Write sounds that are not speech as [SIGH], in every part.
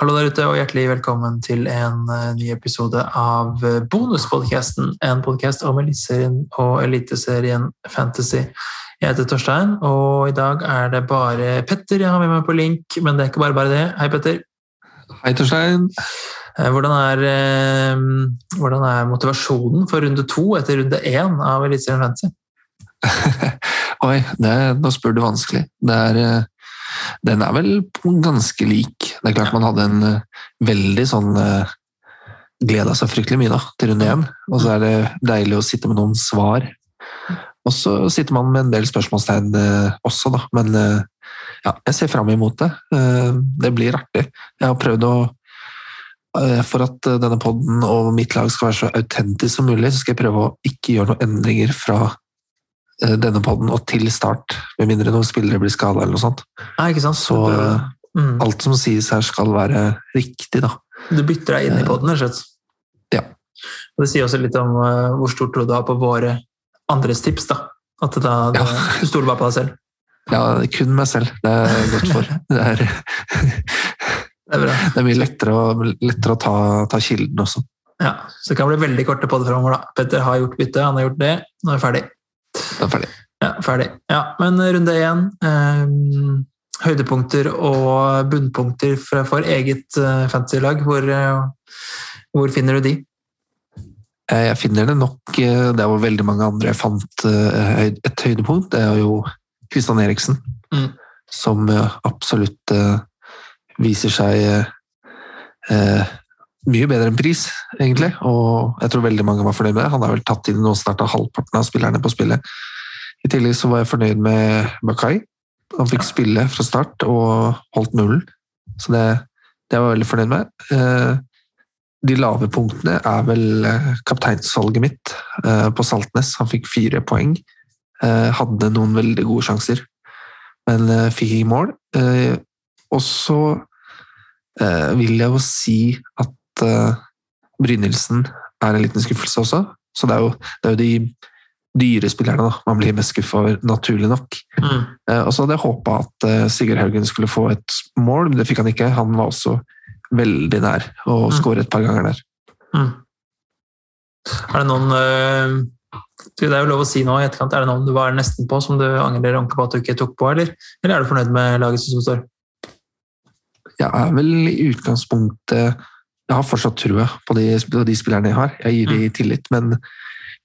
Hallo der ute, og hjertelig velkommen til en uh, ny episode av Bonuspodkasten. Bonuspodcasten. En podkast om Eliteserien og Eliteserien Fantasy. Jeg heter Torstein, og i dag er det bare Petter jeg har med meg på link. Men det er ikke bare bare det. Hei, Petter. Hei, Torstein. Uh, hvordan er, hvordan er, motivasjonen for runde to etter runde én av Eliteserien Fantasy? [LAUGHS] Oi, det, nå spør du vanskelig. Det er den er vel ganske lik. Det er klart man hadde en uh, veldig sånn uh, Gleda seg fryktelig mye da, til runde én, og så er det deilig å sitte med noen svar. Og så sitter man med en del spørsmålstegn uh, også, da, men ja, jeg ser fram imot det. Det blir artig. Jeg har prøvd å for at denne poden og mitt lag skal være så autentisk som mulig, så skal jeg prøve å ikke gjøre noen endringer fra Eh, denne poden og til start, med mindre noen spillere blir skada eller noe sånt. Nei, ikke sant? Så mm. alt som sies her, skal være riktig, da. Du bytter deg inn i poden, rett og slett? Ja. Og det sier også litt om uh, hvor stor tro du har på våre andres tips, da. At da, ja. du stoler bare på deg selv? Ja, kun meg selv. Det er jeg godt for. [LAUGHS] Det er, det er, [LAUGHS] det er mye lettere å, lettere å ta, ta, kilden også. Ja, så det kan bli veldig korte på det framover. da. Petter har gjort bytte, han har gjort det. Nå er vi ferdig. Da er ferdig. Ja, ferdig. Ja, men runde én. Eh, høydepunkter og bunnpunkter for eget uh, fantasy-lag. Hvor, uh, hvor, finner du de? Eh, jeg finner det nok der hvor veldig mange andre fant et høydepunkt. Det er jo Kristian Eriksen, mm. som absolutt viser seg mye bedre enn pris, egentlig. Og jeg tror veldig mange var fornøyd med det. Han har vel tatt inn nå snart av halvparten av spillerne på spillet. I tillegg så var jeg fornøyd med Bakai. Han fikk spille fra start og holdt nullen, så det, det var jeg veldig fornøyd med. Eh, de lave punktene er vel eh, kapteinsvalget mitt eh, på Saltnes. Han fikk fire poeng. Hadde noen veldig gode sjanser, men fikk ikke mål. Og så vil jeg jo si at Brynildsen er en liten skuffelse også. Så det er jo, det er jo de dyre spillerne da. man blir mest skuffa over, naturlig nok. Mm. Eh, og så hadde jeg håpa at eh, Sigurd Haugen skulle få et mål, men det fikk han ikke. Han var også veldig nær å mm. skåre et par ganger der. Mm. Er det noen øh, Det er jo lov å si nå i etterkant, er det noen du var nesten på som du angrer ordentlig på at du ikke tok på, eller, eller er du fornøyd med laget som står? Jeg er vel i utgangspunktet Jeg har fortsatt trua på de, på de spillerne jeg har. Jeg gir dem mm. tillit, men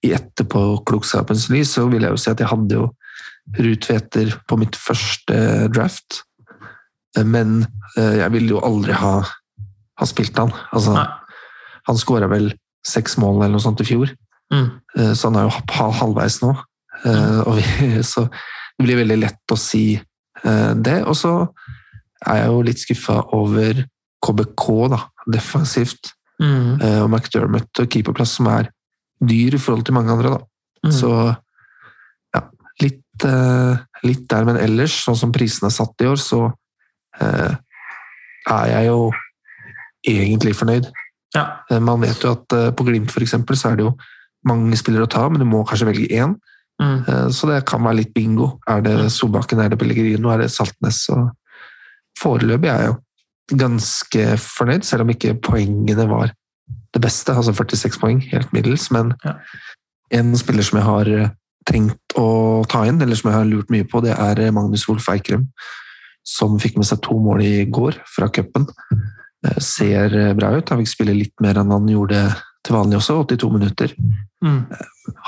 i etterpåklokskapens lys så vil jeg jo si at jeg hadde jo Rutveter på mitt første draft. Men eh, jeg ville jo aldri ha, ha spilt han. Altså, han skåra vel seks mål eller noe sånt i fjor, mm. Eh, så han er jo halvveis nå. Mm. Vi, [LAUGHS] så det blir veldig lett å si det. Og så er jeg jo litt skuffa over KBK, da, defensivt. Mm. Og McDermott og keeperplass, som er dyr i forhold til mange andre, da. Mm. Så ja, litt, uh, litt, der. Men ellers, sånn som prisene er satt i år, så uh, er jeg jo egentlig fornøyd. Ja. Uh, man vet jo at på Glimt for eksempel, så er det jo mange spillere å ta, men du må kanskje velge én. Mm. Så det kan være litt bingo. Er det mm. Solbakken, er det Pellegrino, er det Saltnes? Så foreløpig er jeg jo ganske fornøyd, selv om ikke poengene var det beste, altså 46 poeng, helt middels. Men ja. en spiller som jeg har eh, tenkt å ta inn, eller som jeg har lurt mye på, det er eh, Magnus Wolff Eikrem. Som fikk med seg to mål i går fra cupen. Eh, ser bra ut. Han fikk spille litt mer enn han gjorde til vanlig også, 82 minutter. Mm.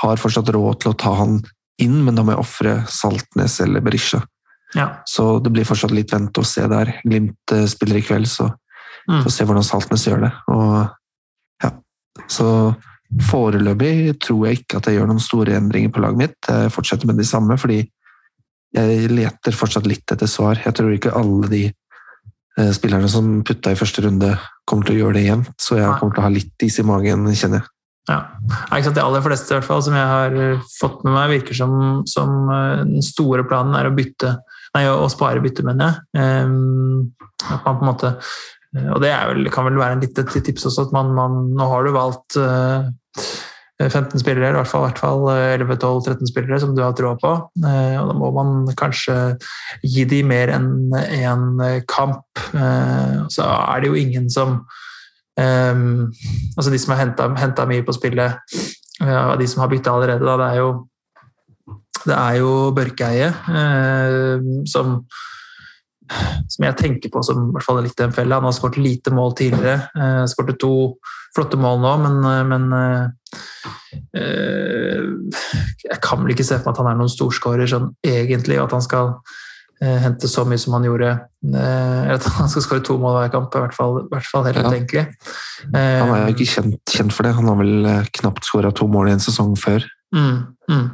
Har fortsatt råd til å ta han inn, men da må jeg ofre Saltnes eller Berisha. Ja. Så det blir fortsatt litt vente og se der. Glimt spiller i kveld, så mm. får se hvordan Saltnes gjør det. Og så foreløpig tror jeg ikke at jeg gjør noen store endringer på laget mitt. Jeg fortsetter med de samme, fordi jeg leter fortsatt litt etter svar. Jeg tror ikke alle de eh, spillerne som putta i første runde, kommer til å gjøre det igjen. Så jeg kommer til å ha litt is i magen, kjenner jeg. Ja. De aller fleste i hvert fall, som jeg har eh, fått med meg, virker som, som eh, den store planen er å bytte Nei, å spare bytte, mener jeg. Um, at man på en måte og det vel, kan vel være litt et tips også, at man, man, nå har du valgt uh, 15 spillere, i hvert fall, fall 11-12-13 spillere som du har troa på. Og da må man kanskje gi de mer enn én en kamp. Så er det jo ingen som um, Altså de som har henta mye på spillet, av de som har bytta allerede, da, det er jo det er jo Børkeie eh, som som jeg tenker på som i hvert fall litt en felle. Han har skåret lite mål tidligere. Eh, skåret to flotte mål nå, men, eh, men eh, Jeg kan vel ikke se for meg at han er noen storskårer sånn egentlig, og at han skal eh, hente så mye som han gjorde. Eller at han skal skåre to mål hver kamp, i hvert fall, i hvert fall helt ja. utenkelig. han er jo ikke kjent, kjent, for det. Han har vel knapt skåra to mål i en sesong før. Mm, mm.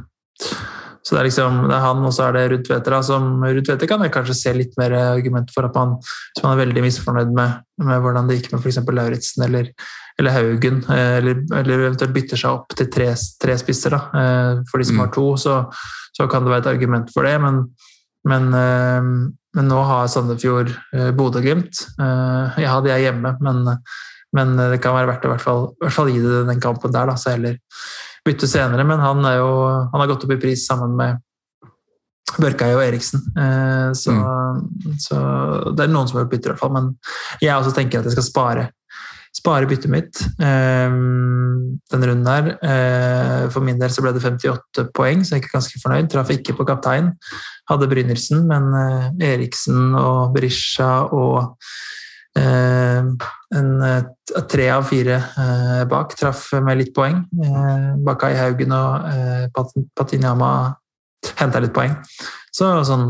Så det er liksom, det er han, og så er det Ruud. Som Ruud Tveter kan jeg kanskje se litt mer argument for at man, hvis man er veldig misfornøyd med, med hvordan det gikk med f.eks. Lauritzen eller, eller, Haugen, eh, eller, eller, eventuelt bytter seg opp til tre, tre spisser da, eh, for de som mm. har to, så, så, kan det være et argument for det. Men, men, eh, men nå har Sandefjord Bodø-Glimt. Ja, de er hjemme, men, men det kan være verdt å i hvert fall, i hvert fall gi det den kampen der. Da, så heller bytte senere, men han, jo, han har gått opp i pris sammen med Børkei og Eriksen. Eh, så, mm. så, det er noen som har gjort bytter, i hvert fall. Men jeg også tenker at jeg skal spare, spare byttet mitt eh, denne runden her. Eh, for min del så ble det 58 poeng, så jeg er ganske fornøyd. Traff ikke på kaptein. Hadde Brynildsen, men Eriksen og Berisha og Eh, en, tre av fire eh, bak traff med litt poeng. Eh, Bakai Haugen og Patinyama henta litt poeng. Så sånn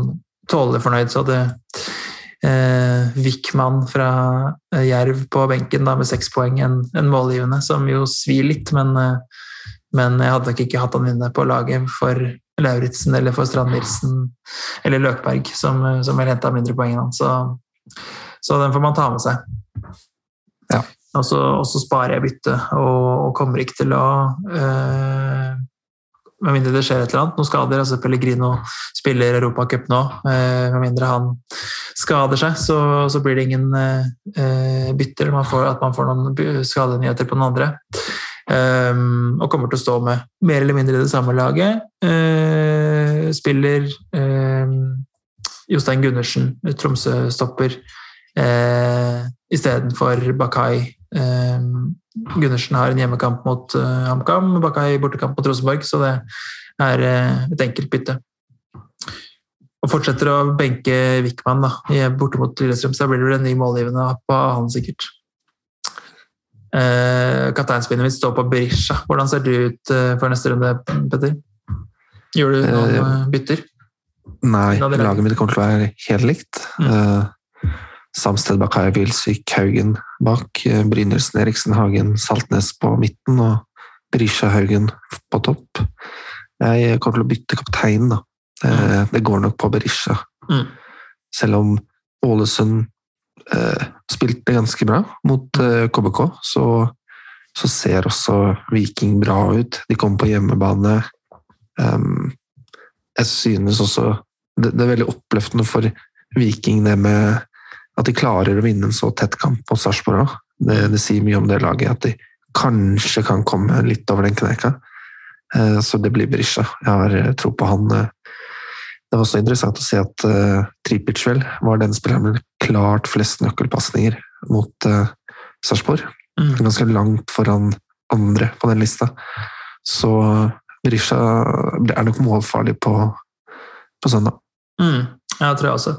tålelig fornøyd. Så hadde eh, Wickman fra Jerv på benken da, med seks poeng, en, en målgivende, som jo svir litt, men, men jeg hadde nok ikke hatt han inne på laget for Lauritzen eller for Strand Nilsen eller Løkberg, som, som vel henta mindre poeng enn han. Så så den får man ta med seg. Ja. Og, så, og så sparer jeg byttet, og, og, kommer ikke til å øh, Med mindre det skjer et eller annet, noen skader. altså Pellegrino spiller Europacup nå. Øh, med mindre han skader seg, så, så blir det ingen øh, bytter. Man får, at man får noen skadenyheter på den andre. Um, og kommer til å stå med mer eller mindre det samme laget. Uh, spiller uh, Jostein Gundersen, Tromsø-stopper eh, istedenfor Bakai. Eh, Gundersen har en hjemmekamp mot eh, HamKam, Bakai bortekamp mot Rosenborg, så det er eh, et enkelt bytte. Og fortsetter å benke Wickman da, borte mot Lillestrøm, så blir det vel en ny målgivende på han sikkert. Eh, Kapteinspinnet mitt står på Berisha. Hvordan ser du ut eh, for neste runde, Petter? Gjør du noen eh, bytter? Nei, laget mitt kommer til å være helt likt. Mm. Uh, Samsted bak Haia Wilsvik, Haugen bak, eh, Brynildsen, Eriksen, Hagen, Saltnes på midten og Berisha Haugen på topp. Jeg kommer til å bytte kaptein, da. Mm. Det går nok på Berisha. Mm. Selv om Ålesund eh, spilte ganske bra mot eh, KBK, så, så, ser også Viking bra ut. De kommer på hjemmebane. Um, jeg synes også det, det, er veldig oppløftende for Viking det med at de klarer å vinne en så tett kamp mot Sarpsborg det, det, sier mye om det laget, at de kanskje kan komme litt over den kneka. Eh, så det blir Berisha. Jeg har eh, tro på han. Eh. Det var også interessant å se at Tripic vel var den spilleren med klart flest nøkkelpasninger mot Sarpsborg. Mm. Ganske langt foran andre på den lista. Så Berisha er nok målfarlig på, på søndag. Mm. Jeg tror jeg også.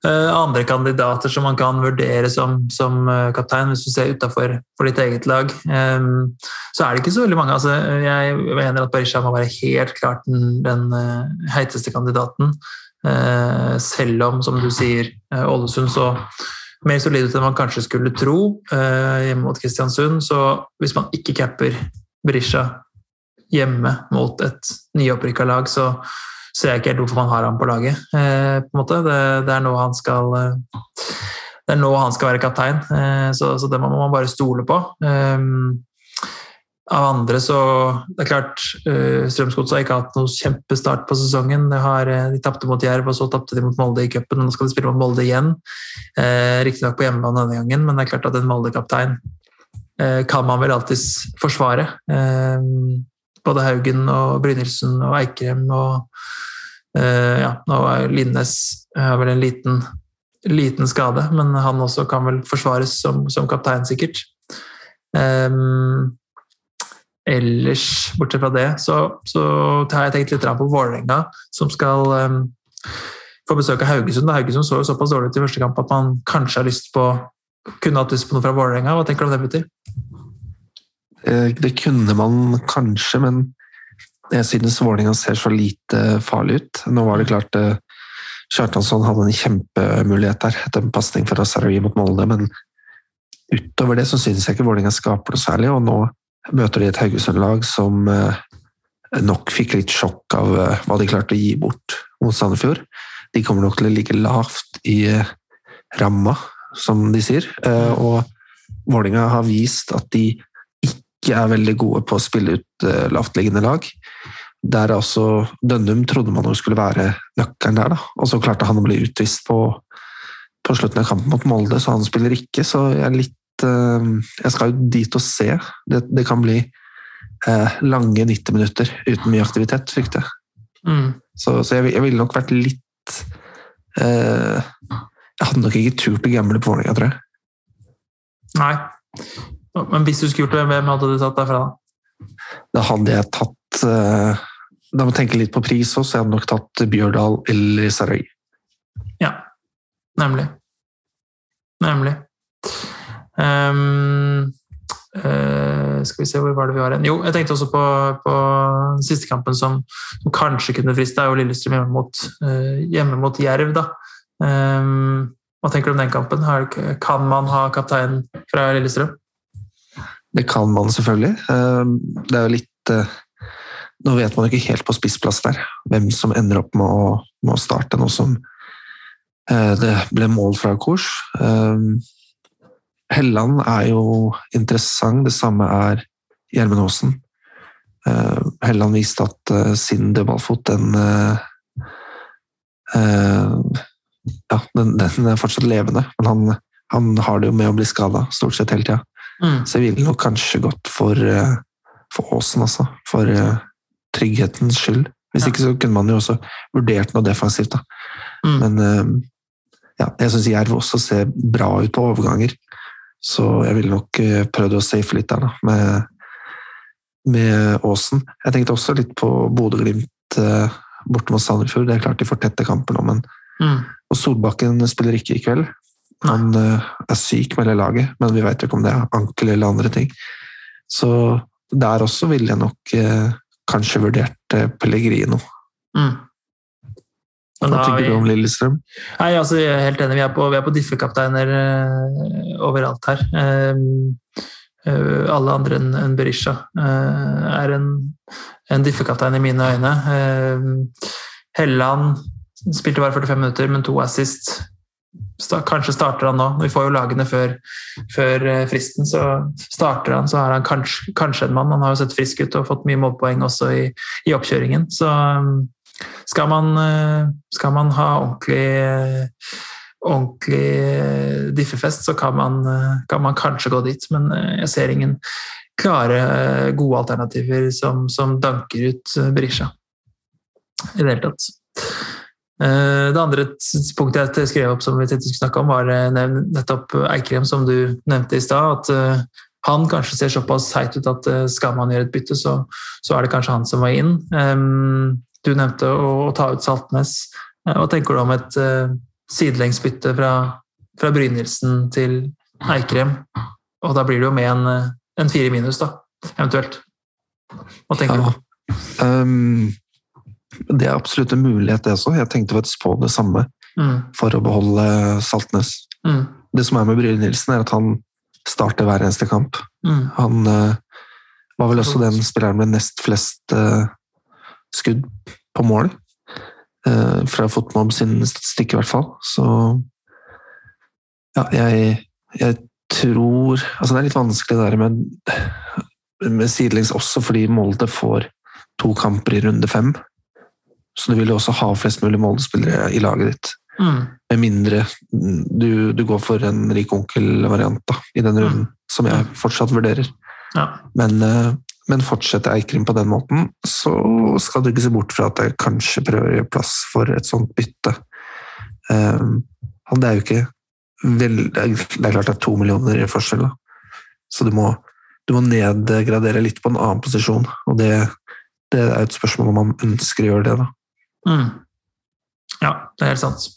Eh, andre kandidater som man kan vurdere som, som eh, kaptein, hvis du ser utafor for ditt eget lag, så er det ikke så veldig mange. Altså, jeg mener at Berisha må være helt klart den, den eh, heiteste kandidaten. Selv om, som du sier, Ålesund så mer solid ut enn man kanskje skulle tro hjemme mot Kristiansund. Så hvis man ikke capper Berisha hjemme mot et nyopprykka lag, så ser jeg ikke helt hvorfor man har ham på laget. Eh, på en måte. Det, det, er nå han skal eh, det er nå han skal være kaptein, eh, så, så, det må man bare stole på. Av andre så Det er klart, Strømsgodset har ikke hatt noe kjempestart på sesongen. Har, de tapte mot Jerv, og så tapte de mot Molde i cupen. Nå skal de spille mot Molde igjen. Riktignok på hjemmebane denne gangen, men det er klart at en Molde-kaptein eh, kan man vel alltids forsvare. Eh, både Haugen og Brynildsen og Eikrem og eh, ja, nå er Linnes har vel en liten, liten skade, men han også kan vel forsvares som, som kaptein, sikkert. Um, ellers, bortsett fra det, så, så har jeg tenkt litt på Vålerenga, som skal um, få besøk av Haugesund. Haugesund så jo såpass dårlig ut i første kamp at man kanskje har lyst på kunne hatt lyst på noe fra Vålerenga. Hva tenker du om det, Petter? Eh, det kunne man kanskje, men jeg synes Vålerenga ser så lite farlig ut. Nå var det klart eh, Kjartansson hadde en kjempemulighet der etter en pasning fra Sarawi mot Molde, men utover det så synes jeg ikke Vålerenga skaper noe særlig. og nå møter de et Haugesund-lag som eh, nok fikk litt sjokk av hva de klarte å gi bort mot Sandefjord. De kommer nok til å ligge lavt i ramma, som de sier. Og Vålerenga har vist at de ikke er veldig gode på å spille ut uh, lavtliggende lag. Der altså Dønnum trodde man jo skulle være nøkkelen der, da. og så klarte han å bli utvist på, på slutten av kampen mot Molde, så han spiller ikke. Så jeg er litt uh, Jeg skal jo dit og se. Det, det kan bli uh, lange 90 minutter uten mye aktivitet, frykter jeg. Mm. Så, så jeg, jeg, ville nok vært litt Jeg hadde nok ikke turt å gamble på Vålerenga, tror jeg. Nei. Men hvis du skulle gjort det, hvem hadde du tatt derfra? Da hadde jeg tatt uh, Da må jeg tenke litt på pris også, jeg hadde nok tatt Bjørdal eller Sarøy. Ja, nemlig. Nemlig. Um, uh, skal vi se, hvor var det vi var hen? Jo, jeg tenkte også på, på siste kampen som, som, kanskje kunne friste, er jo Lillestrøm hjemme mot, uh, hjemme mot Jerv, da. Um, hva tenker du om den kampen? Kan man ha kapteinen fra Lillestrøm? Det kan man selvfølgelig. Ehm, det er jo litt eh, Nå vet man ikke helt på spissplass der hvem som ender opp med å, med å starte, nå som eh, det ble mål fra. Ehm, Helland er jo interessant, det samme er Gjermund Aasen. Helland viste at eh, sin dødballfot, den ja, den, den, er fortsatt levende, men han, han har det jo med å bli skada stort sett hele tida. Mm. Så jeg ville nok kanskje gått for, eh, for Åsen, altså. For uh, trygghetens skyld. Hvis ja. ikke så kunne man jo også vurdert noe defensivt, da. Mm. Men uh, ja, jeg syns Jerv også ser bra ut på overganger. Så jeg ville nok prøvd å safe litt der, da, med, med Åsen. Jeg tenkte også litt på Bodø-Glimt borte mot Sandefjord. Det er klart de får tette kamper nå, men mm. Og Solbakken spiller ikke i kveld. Han uh, er syk med det laget, men vi vet jo ikke om det er ankel eller andre ting. Så der også ville jeg nok uh, kanskje vurdert uh, Pellegrino. Mm. Hva tenker du om Lillestrøm? Nei, altså, jeg er helt enig. Vi er på, vi på diffekapteiner overalt her. alle andre enn en Berisha er en, en diffekaptein i mine øyne. Helland spilte bare 45 minutter, men to assist Kanskje starter han nå. Vi får jo lagene før, før, eh, fristen, så starter han, så er han kanskje, kanskje, en mann. Han har jo sett frisk ut og fått mye målpoeng også i, i oppkjøringen. Så um, skal man, eh, skal man ha ordentlig, ordentlig eh, diffefest, så kan man, kan man, kanskje gå dit. Men jeg ser ingen klare, gode alternativer som, som danker ut Berisha i det hele tatt. Eh, det andre punktet jeg skrev opp som vi tenkte skulle snakke om, var eh, nettopp Eikrem, som du nevnte i stad. At eh, han kanskje ser såpass heit ut at skal man gjøre et bytte, så, så er det kanskje han som må inn. Du nevnte å, å ta ut Saltnes. Hva tenker du om et sidelengsbytte fra, fra Brynildsen til Eikrem? Og da blir det jo med en, en fire minus, da, eventuelt. Hva tenker ja. du? Um, det er absolutt en mulighet, det også. Jeg tenkte faktisk på det samme mm. for å beholde Saltnes. Mm. Det som er med Bryle Nilsen, er at han starter hver eneste kamp. Mm. Han uh, var vel også den spilleren med nest flest uh, skudd på mål. Uh, fra Fotmob sin statistikk, i hvert fall. Så ja, jeg, jeg tror Altså, det er litt vanskelig det der med, med sidelengs også fordi Molde får to kamper i runde fem. Så du vil jo også ha flest mulig Molde-spillere i laget ditt. Mm. Med mindre du, du går for en rik onkel-variant da, i den runden, som jeg fortsatt vurderer. Ja. Men, eh, men fortsetter Eikrim på den måten, så skal du ikke se bort fra at jeg kanskje prøver å gjøre plass for et sånt bytte. Um, det er jo ikke vel, det, er, det er klart det er to millioner i forskjell, da. så du må, du må nedgradere litt på en annen posisjon. Og det, det er et spørsmål om man ønsker å gjøre det. da. Mm. Ja, det er helt sant.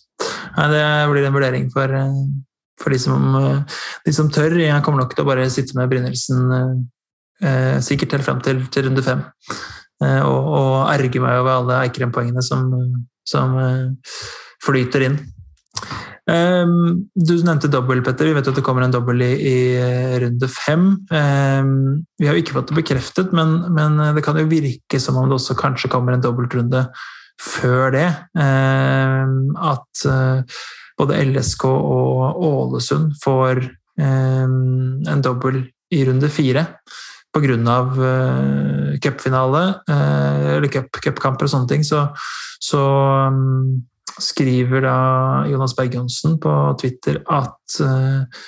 Nei, det blir en vurdering for, eh, for de, som, eh, de som tør. Jeg kommer nok til å bare sitte med Brynildsen eh, sikkert helt fram til, til runde fem. Eh, og, og erge meg over alle Eikrem-poengene som, som eh, flyter inn. Um, du nevnte dobbel, Petter. Vi vet at det kommer en dobbel i, i eh, runde fem. Um, vi har jo ikke fått det bekreftet, men, men det kan jo virke som om det også kanskje kommer en dobbeltrunde før det. Um, at uh, både LSK og Ålesund får um, en dobbel i runde fire pga. Cupfinale, eller cup- og sånne ting. Så, så skriver da Jonas Berg Johnsen på Twitter at eh,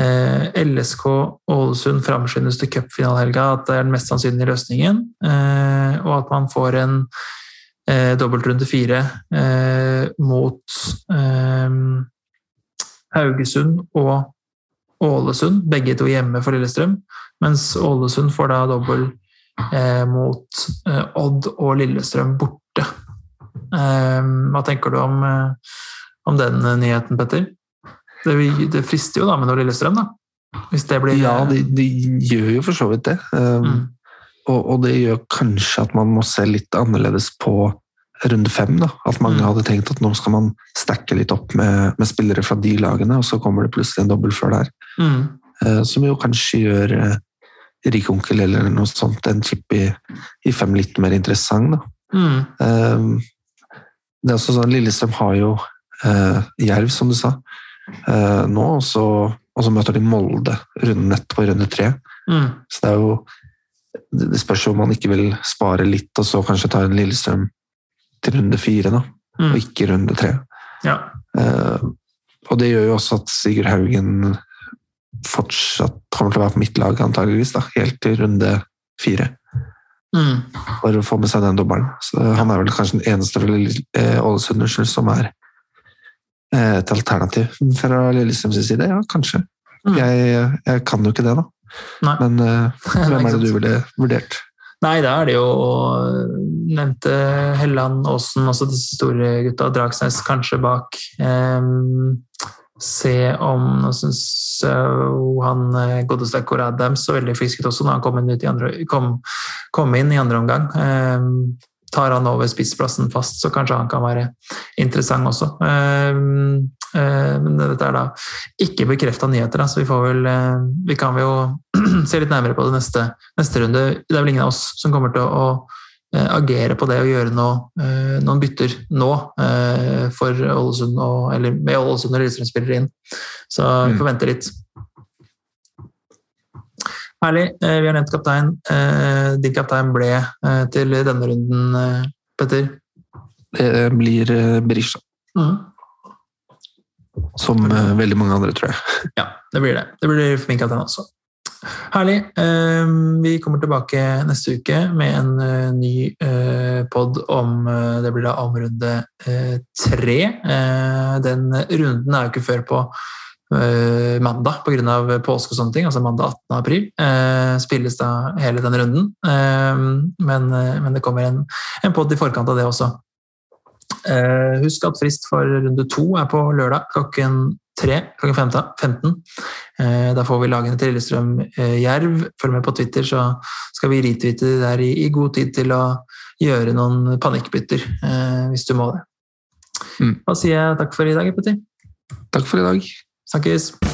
eh, LSK Ålesund framskyndes til cupfinalehelga, at det er den mest sannsynlige løsningen, eh, og at man får en eh, dobbeltrunde fire eh, mot eh, Haugesund og Ålesund, begge to hjemme for Lillestrøm, mens Ålesund får da dobbel eh, mot eh, Odd og Lillestrøm borte. Eh, Hva tenker du om, om den nyheten, Petter? Det, det frister jo da med noe Lillestrøm, da. Hvis det blir Ja, de, de gjør jo for så vidt det. Um, Mm. og, og det gjør kanskje at man må se litt annerledes på runde fem. Da. At mange Mm. hadde tenkt at nå skal man stacke litt opp med, med spillere fra de lagene, og så kommer det plutselig en dobbel før der. Mm. Eh, som jo kanskje gjør uh, Rikonkel eller noe sånt, en chip i, i fem litt mer interessant. Da. Mm. Um, det er også sånn, Lillestrøm har jo eh, Jerv, som du sa, eh, nå, og så, og så møter de Molde runden etterpå, i runde tre. Mm. Så det er jo det spørs jo om man ikke vil spare litt, og så kanskje ta en Lillestrøm til runde fire, da, Mm. og ikke runde tre. Ja. Uh, og det gjør jo også at Sigurd Haugen fortsatt kommer til å være på mitt lag, antageligvis, da, helt til runde fire. Mm. For å få med seg den dobbelen. Så han er vel kanskje den eneste fra eh, som er eh, et alternativ fra Lillestrøms side. Ja, kanskje. Mm. Jeg, jeg kan jo ikke det, da. Nei. Men eh, [LAUGHS] hvem er det du ville vurdert? Nei, da er det jo nevnte Helland, Aasen, også disse store gutta. Dragsnes kanskje bak. Ehm, se om Nå syns han eh, godeste Kåre Adams så veldig frisk ut også når han kom inn, andre, kom, kom inn i andre omgang. Ehm, tar han over spissplassen fast, så kanskje han kan være interessant også. Ehm, eh, men dette er da ikke bekrefta nyheter, så vi får vel eh, Vi kan jo [CLEARS THROAT] se litt nærmere på det neste, neste runde. Det er vel ingen av oss som kommer til å, eh, agere på det og gjøre noe, eh, noen bytter nå eh, for Ålesund og, eller med Ålesund og Lillestrøm-spillere inn. Så vi Mm. får vente litt. Herlig. Eh, Vi har nevnt kaptein. Eh, Din kaptein ble eh, til denne runden, eh, Petter. Det blir eh, Berisha, Mm. som eh, veldig mange andre, tror jeg. Ja, det blir det. Det blir for min kaptein også. Herlig. Eh, Vi kommer tilbake neste uke med en eh, ny eh, pod om eh, Det blir da om runde tre. Den runden er jo ikke før på mandag pga. påske og sånne ting, altså mandag 18. april. Spilles da hele den runden. Eh, Men, det kommer en, en pod i forkant av det også. Husk at frist for runde to er på lørdag klokken tre klokken 15. 15. Eh, Da får vi lagene til Lillestrøm eh, Jerv. Følg med på Twitter, så skal vi retwitte det der i, i god tid til å gjøre noen panikkbytter, eh, hvis du må det. Mm. Da sier jeg takk for i dag, Petter. Takk for i dag. Snakkes!